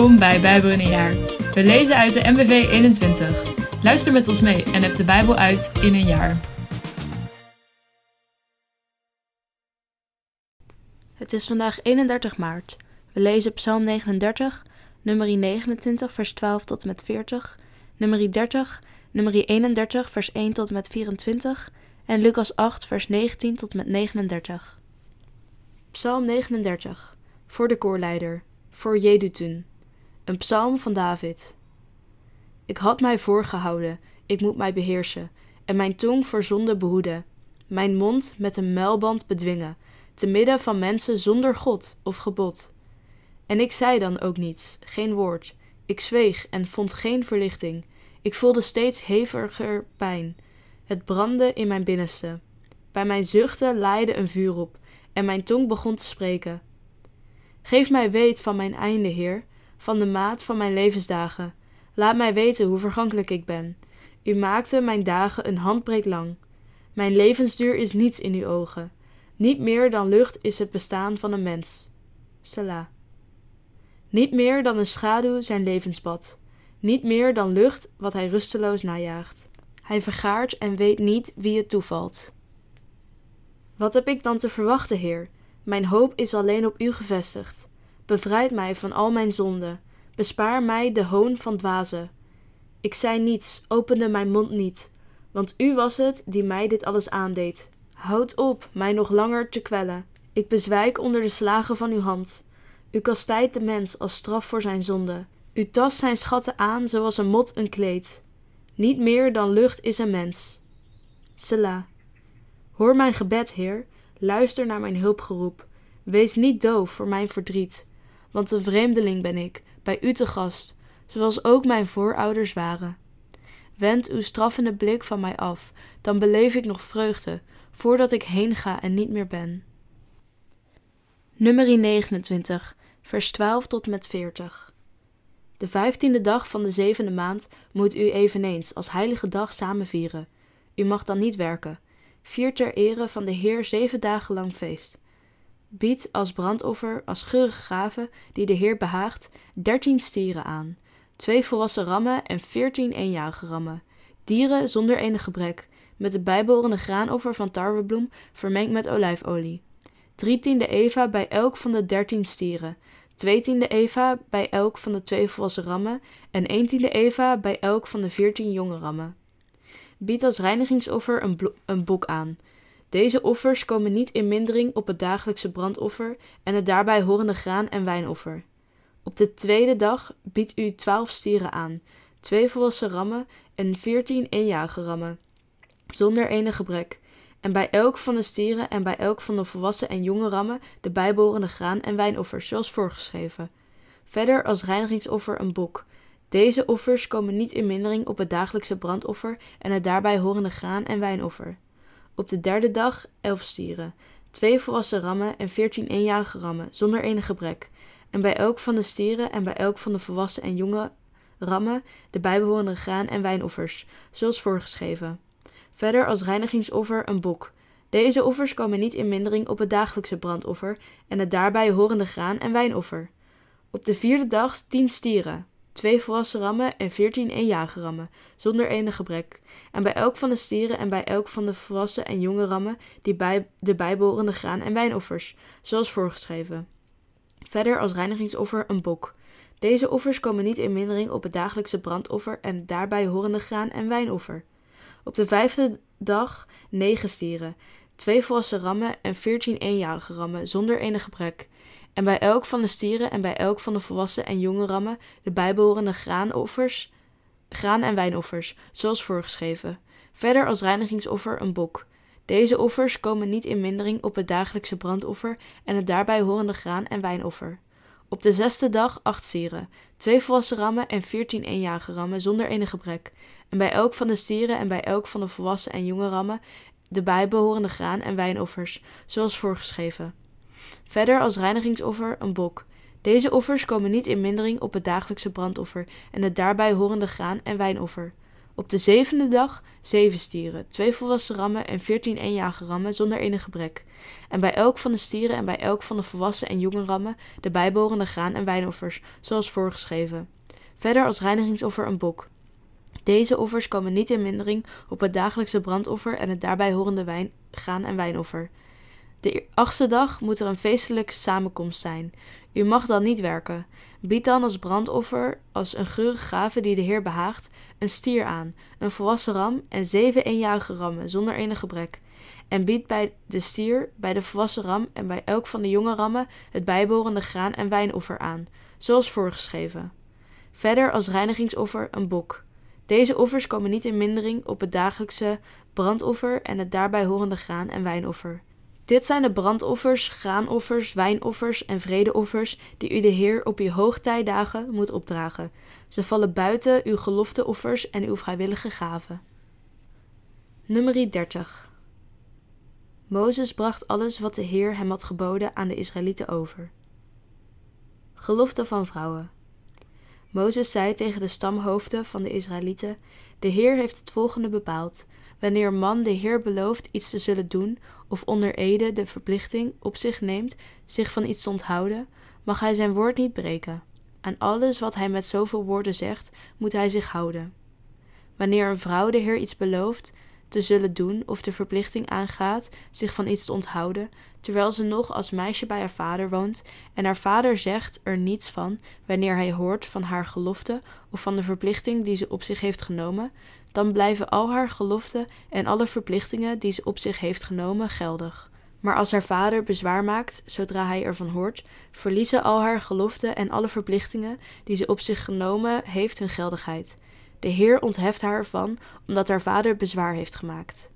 Welkom bij Bijbel in een jaar. We lezen uit de MBV 21. Luister met ons mee en heb de Bijbel uit in een jaar. Het is vandaag 31 maart. We lezen Psalm 39, nummer 29, vers 12 tot met 40, nummer 30, nummer 31, vers 1 tot met 24 en Lucas 8, vers 19 tot met 39. Psalm 39, voor de koorleider, voor Jedutun, een psalm van David. Ik had mij voorgehouden, ik moet mij beheersen, en mijn tong voor zonde behoeden, mijn mond met een muilband bedwingen, te midden van mensen zonder God of gebod. En ik zei dan ook niets, geen woord. Ik zweeg en vond geen verlichting. Ik voelde steeds heviger pijn. Het brandde in mijn binnenste. Bij mijn zuchten laaide een vuur op, en mijn tong begon te spreken. Geef mij weet van mijn einde, Heer, van de maat van mijn levensdagen. Laat mij weten hoe vergankelijk ik ben. U maakte mijn dagen een handbreek lang. Mijn levensduur is niets in uw ogen. Niet meer dan lucht is het bestaan van een mens. Selah. Niet meer dan een schaduw zijn levenspad. Niet meer dan lucht wat hij rusteloos najaagt. Hij vergaart en weet niet wie het toevalt. Wat heb ik dan te verwachten, Heer? Mijn hoop is alleen op U gevestigd. Bevrijd mij van al mijn zonden. Bespaar mij de hoon van dwazen. Ik zei niets, opende mijn mond niet, want U was het die mij dit alles aandeed. Houd op mij nog langer te kwellen. Ik bezwijk onder de slagen van uw hand. U kastijdt de mens als straf voor zijn zonde. U tast zijn schatten aan zoals een mot een kleed. Niet meer dan lucht is een mens. Selah. Hoor mijn gebed, Heer. Luister naar mijn hulpgeroep. Wees niet doof voor mijn verdriet, want een vreemdeling ben ik, bij u te gast, zoals ook mijn voorouders waren. Wend uw straffende blik van mij af, dan beleef ik nog vreugde, voordat ik heen ga en niet meer ben. Nummer 29, vers 12 tot en met 40. De vijftiende dag van de zevende maand moet u eveneens als heilige dag samen vieren. U mag dan niet werken. Vier ter ere van de Heer zeven dagen lang feest. Bied als brandoffer, als geurige gave, die de Heer behaagt, dertien stieren aan, twee volwassen rammen en veertien eenjarige rammen, dieren zonder enig gebrek, met de bijbehorende graanoffer van tarwebloem vermengd met olijfolie. Drie tiende eva bij elk van de dertien stieren, twee tiende eva bij elk van de twee volwassen rammen en één tiende eva bij elk van de veertien jonge rammen. Bied als reinigingsoffer een, een aan. Deze offers komen niet in mindering op het dagelijkse brandoffer en het daarbij horende graan- en wijnoffer. Op de tweede dag biedt u twaalf stieren aan, twee volwassen rammen en veertien eenjarige rammen, zonder enig gebrek. En bij elk van de stieren en bij elk van de volwassen en jonge rammen de bijbehorende graan- en wijnoffers, zoals voorgeschreven. Verder als reinigingsoffer een bok. Deze offers komen niet in mindering op het dagelijkse brandoffer en het daarbij horende graan- en wijnoffer. Op de derde dag elf stieren, twee volwassen rammen en veertien eenjarige rammen, zonder enig gebrek. En bij elk van de stieren en bij elk van de volwassen en jonge rammen de bijbehorende graan- en wijnoffers, zoals voorgeschreven. Verder als reinigingsoffer een bok. Deze offers komen niet in mindering op het dagelijkse brandoffer en het daarbij horende graan- en wijnoffer. Op de vierde dag tien stieren, twee volwassen rammen en veertien eenjarige rammen, zonder enig gebrek. En bij elk van de stieren en bij elk van de volwassen en jonge rammen die bij de bijbehorende graan- en wijnoffers, zoals voorgeschreven. Verder als reinigingsoffer een bok. Deze offers komen niet in mindering op het dagelijkse brandoffer en daarbij horende graan- en wijnoffer. Op de vijfde dag negen stieren, twee volwassen rammen en veertien eenjarige rammen, zonder enig gebrek. En bij elk van de stieren en bij elk van de volwassen en jonge rammen de bijbehorende graanoffers, graan- en wijnoffers, zoals voorgeschreven. Verder als reinigingsoffer een bok. Deze offers komen niet in mindering op het dagelijkse brandoffer en het daarbij horende graan- en wijnoffer. Op de zesde dag acht stieren, twee volwassen rammen en veertien eenjarige rammen zonder enig gebrek. En bij elk van de stieren en bij elk van de volwassen en jonge rammen de bijbehorende graan- en wijnoffers, zoals voorgeschreven. Verder als reinigingsoffer een bok. Deze offers komen niet in mindering op het dagelijkse brandoffer en het daarbij horende graan- en wijnoffer. Op de zevende dag zeven stieren, twee volwassen rammen en veertien eenjarige rammen zonder enig gebrek. En bij elk van de stieren en bij elk van de volwassen en jonge rammen de bijbehorende graan- en wijnoffers, zoals voorgeschreven. Verder als reinigingsoffer een bok. Deze offers komen niet in mindering op het dagelijkse brandoffer en het daarbij horende wijn, graan- en wijnoffer. De achtste dag moet er een feestelijke samenkomst zijn. U mag dan niet werken. Bied dan als brandoffer, als een geurige gave die de Heer behaagt, een stier aan, een volwassen ram en zeven eenjarige rammen, zonder enig gebrek. En bied bij de stier, bij de volwassen ram en bij elk van de jonge rammen het bijbehorende graan- en wijnoffer aan, zoals voorgeschreven. Verder als reinigingsoffer een bok. Deze offers komen niet in mindering op het dagelijkse brandoffer en het daarbij horende graan- en wijnoffer. Dit zijn de brandoffers, graanoffers, wijnoffers en vredeoffers die u de Heer op uw hoogtijdagen moet opdragen. Ze vallen buiten uw gelofteoffers en uw vrijwillige gaven. Nummer 30 Mozes bracht alles wat de Heer hem had geboden aan de Israëlieten over. Gelofte van vrouwen. Mozes zei tegen de stamhoofden van de Israëlieten: De Heer heeft het volgende bepaald. Wanneer man de Heer belooft iets te zullen doen, of onder ede de verplichting op zich neemt zich van iets te onthouden, mag hij zijn woord niet breken. Aan alles wat hij met zoveel woorden zegt, moet hij zich houden. Wanneer een vrouw de Heer iets belooft te zullen doen of de verplichting aangaat zich van iets te onthouden, terwijl ze nog als meisje bij haar vader woont, en haar vader zegt er niets van wanneer hij hoort van haar gelofte of van de verplichting die ze op zich heeft genomen, dan blijven al haar geloften en alle verplichtingen die ze op zich heeft genomen geldig. Maar als haar vader bezwaar maakt, zodra hij ervan hoort, verliezen al haar geloften en alle verplichtingen die ze op zich genomen heeft hun geldigheid. De Heer ontheft haar ervan, omdat haar vader bezwaar heeft gemaakt.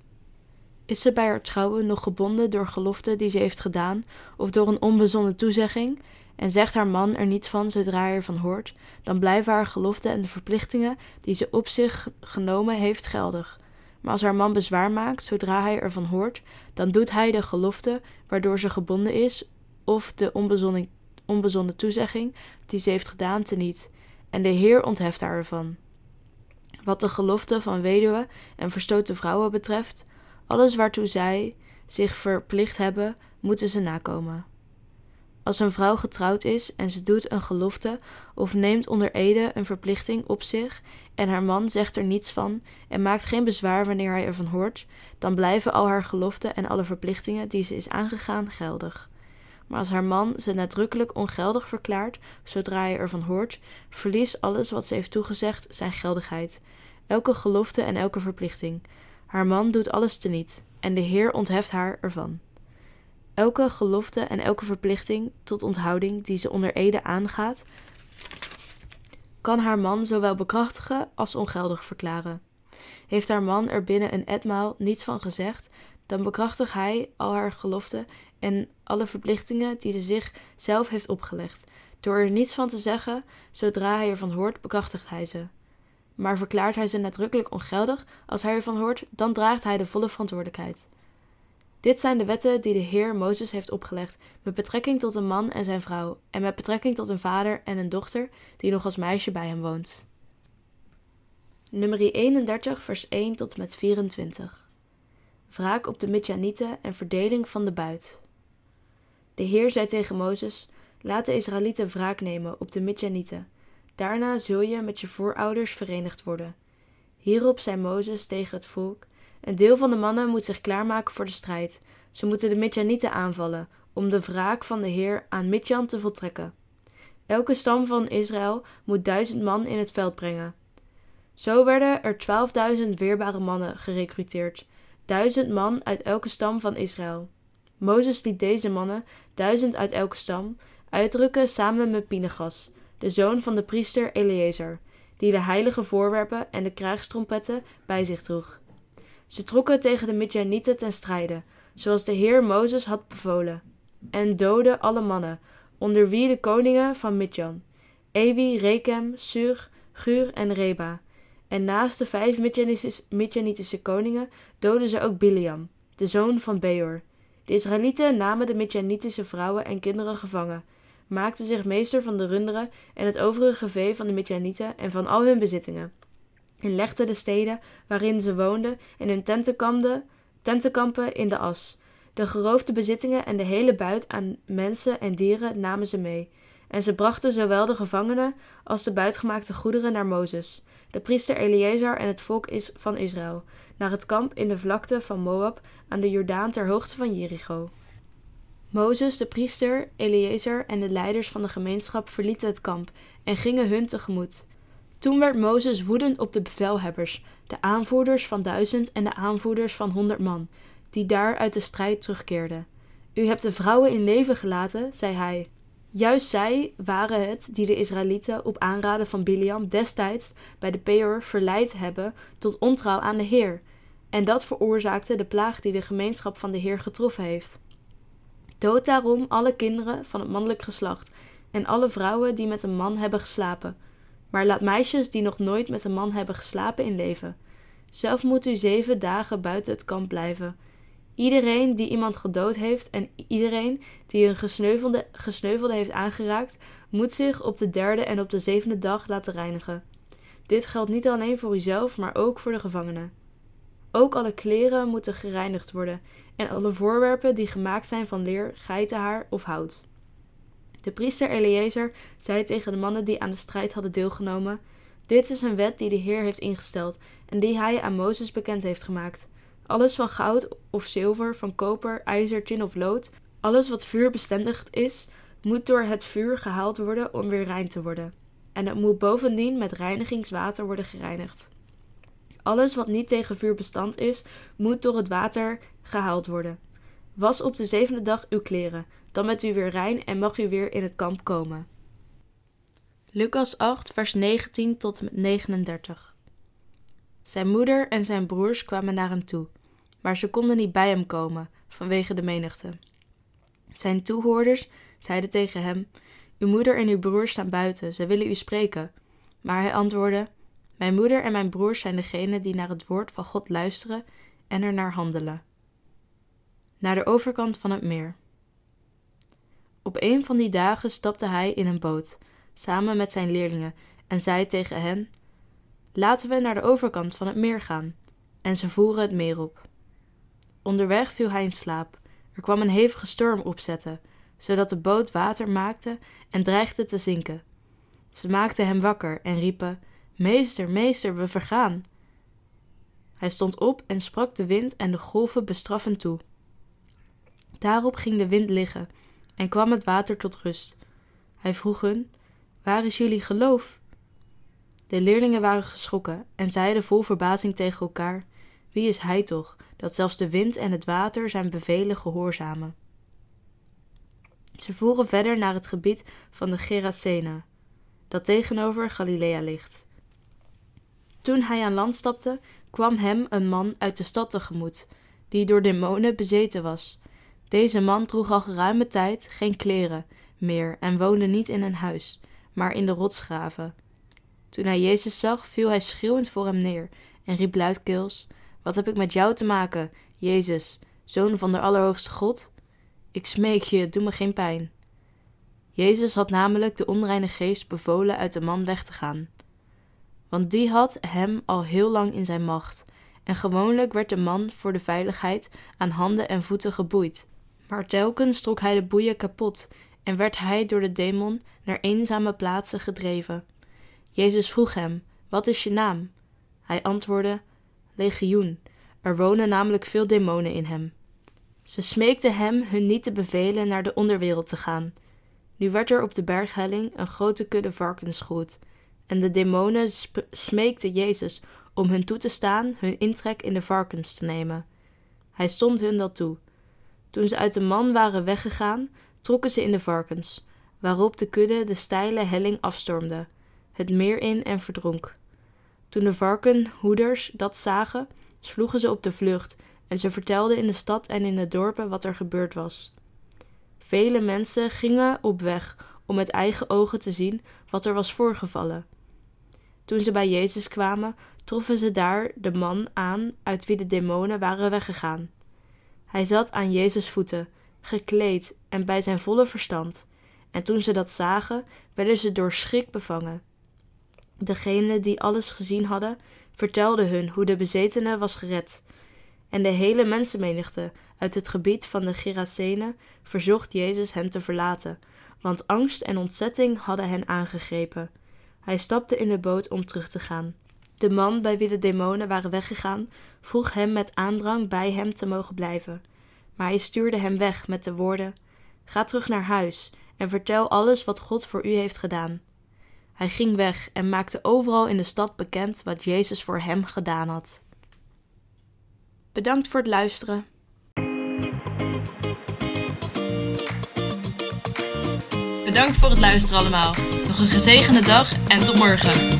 Is ze bij haar trouwen nog gebonden door geloften die ze heeft gedaan, of door een onbezonnen toezegging, en zegt haar man er niets van zodra hij ervan hoort, dan blijven haar geloften en de verplichtingen die ze op zich genomen heeft geldig. Maar als haar man bezwaar maakt zodra hij ervan hoort, dan doet hij de gelofte waardoor ze gebonden is, of de onbezonnen, toezegging die ze heeft gedaan teniet, en de Heer ontheft haar ervan. Wat de gelofte van weduwen en verstoten vrouwen betreft, alles waartoe zij zich verplicht hebben, moeten ze nakomen. Als een vrouw getrouwd is en ze doet een gelofte of neemt onder ede een verplichting op zich en haar man zegt er niets van en maakt geen bezwaar wanneer hij ervan hoort, dan blijven al haar geloften en alle verplichtingen die ze is aangegaan geldig. Maar als haar man ze nadrukkelijk ongeldig verklaart zodra hij ervan hoort, verliest alles wat ze heeft toegezegd zijn geldigheid, elke gelofte en elke verplichting. Haar man doet alles teniet en de Heer ontheft haar ervan. Elke gelofte en elke verplichting tot onthouding die ze onder ede aangaat, kan haar man zowel bekrachtigen als ongeldig verklaren. Heeft haar man er binnen een etmaal niets van gezegd, dan bekrachtigt hij al haar geloften en alle verplichtingen die ze zich zelf heeft opgelegd. Door er niets van te zeggen, zodra hij ervan hoort, bekrachtigt hij ze. Maar verklaart hij ze nadrukkelijk ongeldig als hij ervan hoort, dan draagt hij de volle verantwoordelijkheid. Dit zijn de wetten die de Heer Mozes heeft opgelegd met betrekking tot een man en zijn vrouw en met betrekking tot een vader en een dochter die nog als meisje bij hem woont. Nummer 31 vers 1 tot met 24 Wraak op de Midjanieten en verdeling van de buit. De Heer zei tegen Mozes, laat de Israëlieten wraak nemen op de Midjanieten. Daarna zul je met je voorouders verenigd worden. Hierop zei Mozes tegen het volk, een deel van de mannen moet zich klaarmaken voor de strijd. Ze moeten de Midjanieten aanvallen, om de wraak van de Heer aan Midjan te voltrekken. Elke stam van Israël moet duizend man in het veld brengen. Zo werden er twaalfduizend weerbare mannen gerekruteerd, duizend man uit elke stam van Israël. Mozes liet deze mannen, duizend uit elke stam, uitdrukken samen met Pinegas, de zoon van de priester Eleazar, die de heilige voorwerpen en de krijgstrompetten bij zich droeg. Ze trokken tegen de Midjanieten ten strijde, zoals de Heer Mozes had bevolen, en doodden alle mannen, onder wie de koningen van Midjan, Ewi, Rekem, Sur, Gur en Reba. En naast de vijf Midjanitische koningen doodden ze ook Biliam, de zoon van Beor. De Israëlieten namen de Midjanitische vrouwen en kinderen gevangen, maakten zich meester van de runderen en het overige vee van de Midjanieten en van al hun bezittingen. En legde de steden waarin ze woonden en hun tentenkampen, in de as. De geroofde bezittingen en de hele buit aan mensen en dieren namen ze mee. En ze brachten zowel de gevangenen als de buitgemaakte goederen naar Mozes, de priester Eleazar en het volk van Israël, naar het kamp in de vlakte van Moab aan de Jordaan ter hoogte van Jericho. Mozes, de priester, Eleazar en de leiders van de gemeenschap verlieten het kamp en gingen hun tegemoet. Toen werd Mozes woedend op de bevelhebbers, de aanvoerders van duizend en de aanvoerders van honderd man, die daar uit de strijd terugkeerden. U hebt de vrouwen in leven gelaten, zei hij. Juist zij waren het die de Israëlieten op aanraden van Biliam destijds bij de Peor verleid hebben tot ontrouw aan de Heer, en dat veroorzaakte de plaag die de gemeenschap van de Heer getroffen heeft. Dood daarom alle kinderen van het mannelijk geslacht en alle vrouwen die met een man hebben geslapen, maar laat meisjes die nog nooit met een man hebben geslapen in leven. Zelf moet u zeven dagen buiten het kamp blijven. Iedereen die iemand gedood heeft en iedereen die een gesneuvelde, gesneuvelde heeft aangeraakt, moet zich op de derde en op de zevende dag laten reinigen. Dit geldt niet alleen voor uzelf, maar ook voor de gevangenen. Ook alle kleren moeten gereinigd worden en alle voorwerpen die gemaakt zijn van leer, geitenhaar of hout. De priester Eleazar zei tegen de mannen die aan de strijd hadden deelgenomen: Dit is een wet die de Heer heeft ingesteld en die hij aan Mozes bekend heeft gemaakt. Alles van goud of zilver, van koper, ijzer, tin of lood, alles wat vuurbestendig is, moet door het vuur gehaald worden om weer rein te worden. En het moet bovendien met reinigingswater worden gereinigd. Alles wat niet tegen vuur bestand is, moet door het water gehaald worden. Was op de zevende dag uw kleren, dan bent u weer rein en mag u weer in het kamp komen. Lucas 8, vers 19 tot en met 39. Zijn moeder en zijn broers kwamen naar hem toe, maar ze konden niet bij hem komen vanwege de menigte. Zijn toehoorders zeiden tegen hem: Uw moeder en uw broers staan buiten, ze willen u spreken. Maar hij antwoordde: Mijn moeder en mijn broers zijn degenen die naar het woord van God luisteren en er naar handelen. Naar de overkant van het meer. Op een van die dagen stapte hij in een boot, samen met zijn leerlingen, en zei tegen hen: Laten we naar de overkant van het meer gaan. En ze voeren het meer op. Onderweg viel hij in slaap. Er kwam een hevige storm opzetten, zodat de boot water maakte en dreigde te zinken. Ze maakten hem wakker en riepen: Meester, meester, we vergaan. Hij stond op en sprak de wind en de golven bestraffend toe. Daarop ging de wind liggen en kwam het water tot rust. Hij vroeg hun: Waar is jullie geloof? De leerlingen waren geschrokken en zeiden vol verbazing tegen elkaar: Wie is hij toch, dat zelfs de wind en het water zijn bevelen gehoorzamen? Ze voeren verder naar het gebied van de Gerasena, dat tegenover Galilea ligt. Toen hij aan land stapte, kwam hem een man uit de stad tegemoet, die door demonen bezeten was. Deze man droeg al geruime tijd geen kleren meer en woonde niet in een huis, maar in de rotsgraven. Toen hij Jezus zag, viel hij schreeuwend voor hem neer en riep luidkeels: Wat heb ik met jou te maken, Jezus, zoon van de Allerhoogste God? Ik smeek je, doe me geen pijn. Jezus had namelijk de onreine geest bevolen uit de man weg te gaan. Want die had hem al heel lang in zijn macht, en gewoonlijk werd de man voor de veiligheid aan handen en voeten geboeid. Maar telkens trok hij de boeien kapot en werd hij door de demon naar eenzame plaatsen gedreven. Jezus vroeg hem: Wat is je naam? Hij antwoordde: Legioen. Er wonen namelijk veel demonen in hem. Ze smeekten hem hun niet te bevelen naar de onderwereld te gaan. Nu werd er op de berghelling een grote kudde varkens gehoed, en de demonen smeekten Jezus om hun toe te staan hun intrek in de varkens te nemen. Hij stond hun dat toe. Toen ze uit de man waren weggegaan, trokken ze in de varkens, waarop de kudde de steile helling afstormde, het meer in en verdronk. Toen de varkenhoeders dat zagen, sloegen ze op de vlucht en ze vertelden in de stad en in de dorpen wat er gebeurd was. Vele mensen gingen op weg om met eigen ogen te zien wat er was voorgevallen. Toen ze bij Jezus kwamen, troffen ze daar de man aan uit wie de demonen waren weggegaan. Hij zat aan Jezus' voeten, gekleed en bij zijn volle verstand. En toen ze dat zagen, werden ze door schrik bevangen. Degenen die alles gezien hadden, vertelde hun hoe de bezetene was gered. En de hele mensenmenigte uit het gebied van de Gerasenen verzocht Jezus hen te verlaten, want angst en ontzetting hadden hen aangegrepen. Hij stapte in de boot om terug te gaan. De man bij wie de demonen waren weggegaan, vroeg hem met aandrang bij hem te mogen blijven. Maar hij stuurde hem weg met de woorden: Ga terug naar huis en vertel alles wat God voor u heeft gedaan. Hij ging weg en maakte overal in de stad bekend wat Jezus voor hem gedaan had. Bedankt voor het luisteren. Bedankt voor het luisteren allemaal. Nog een gezegende dag en tot morgen.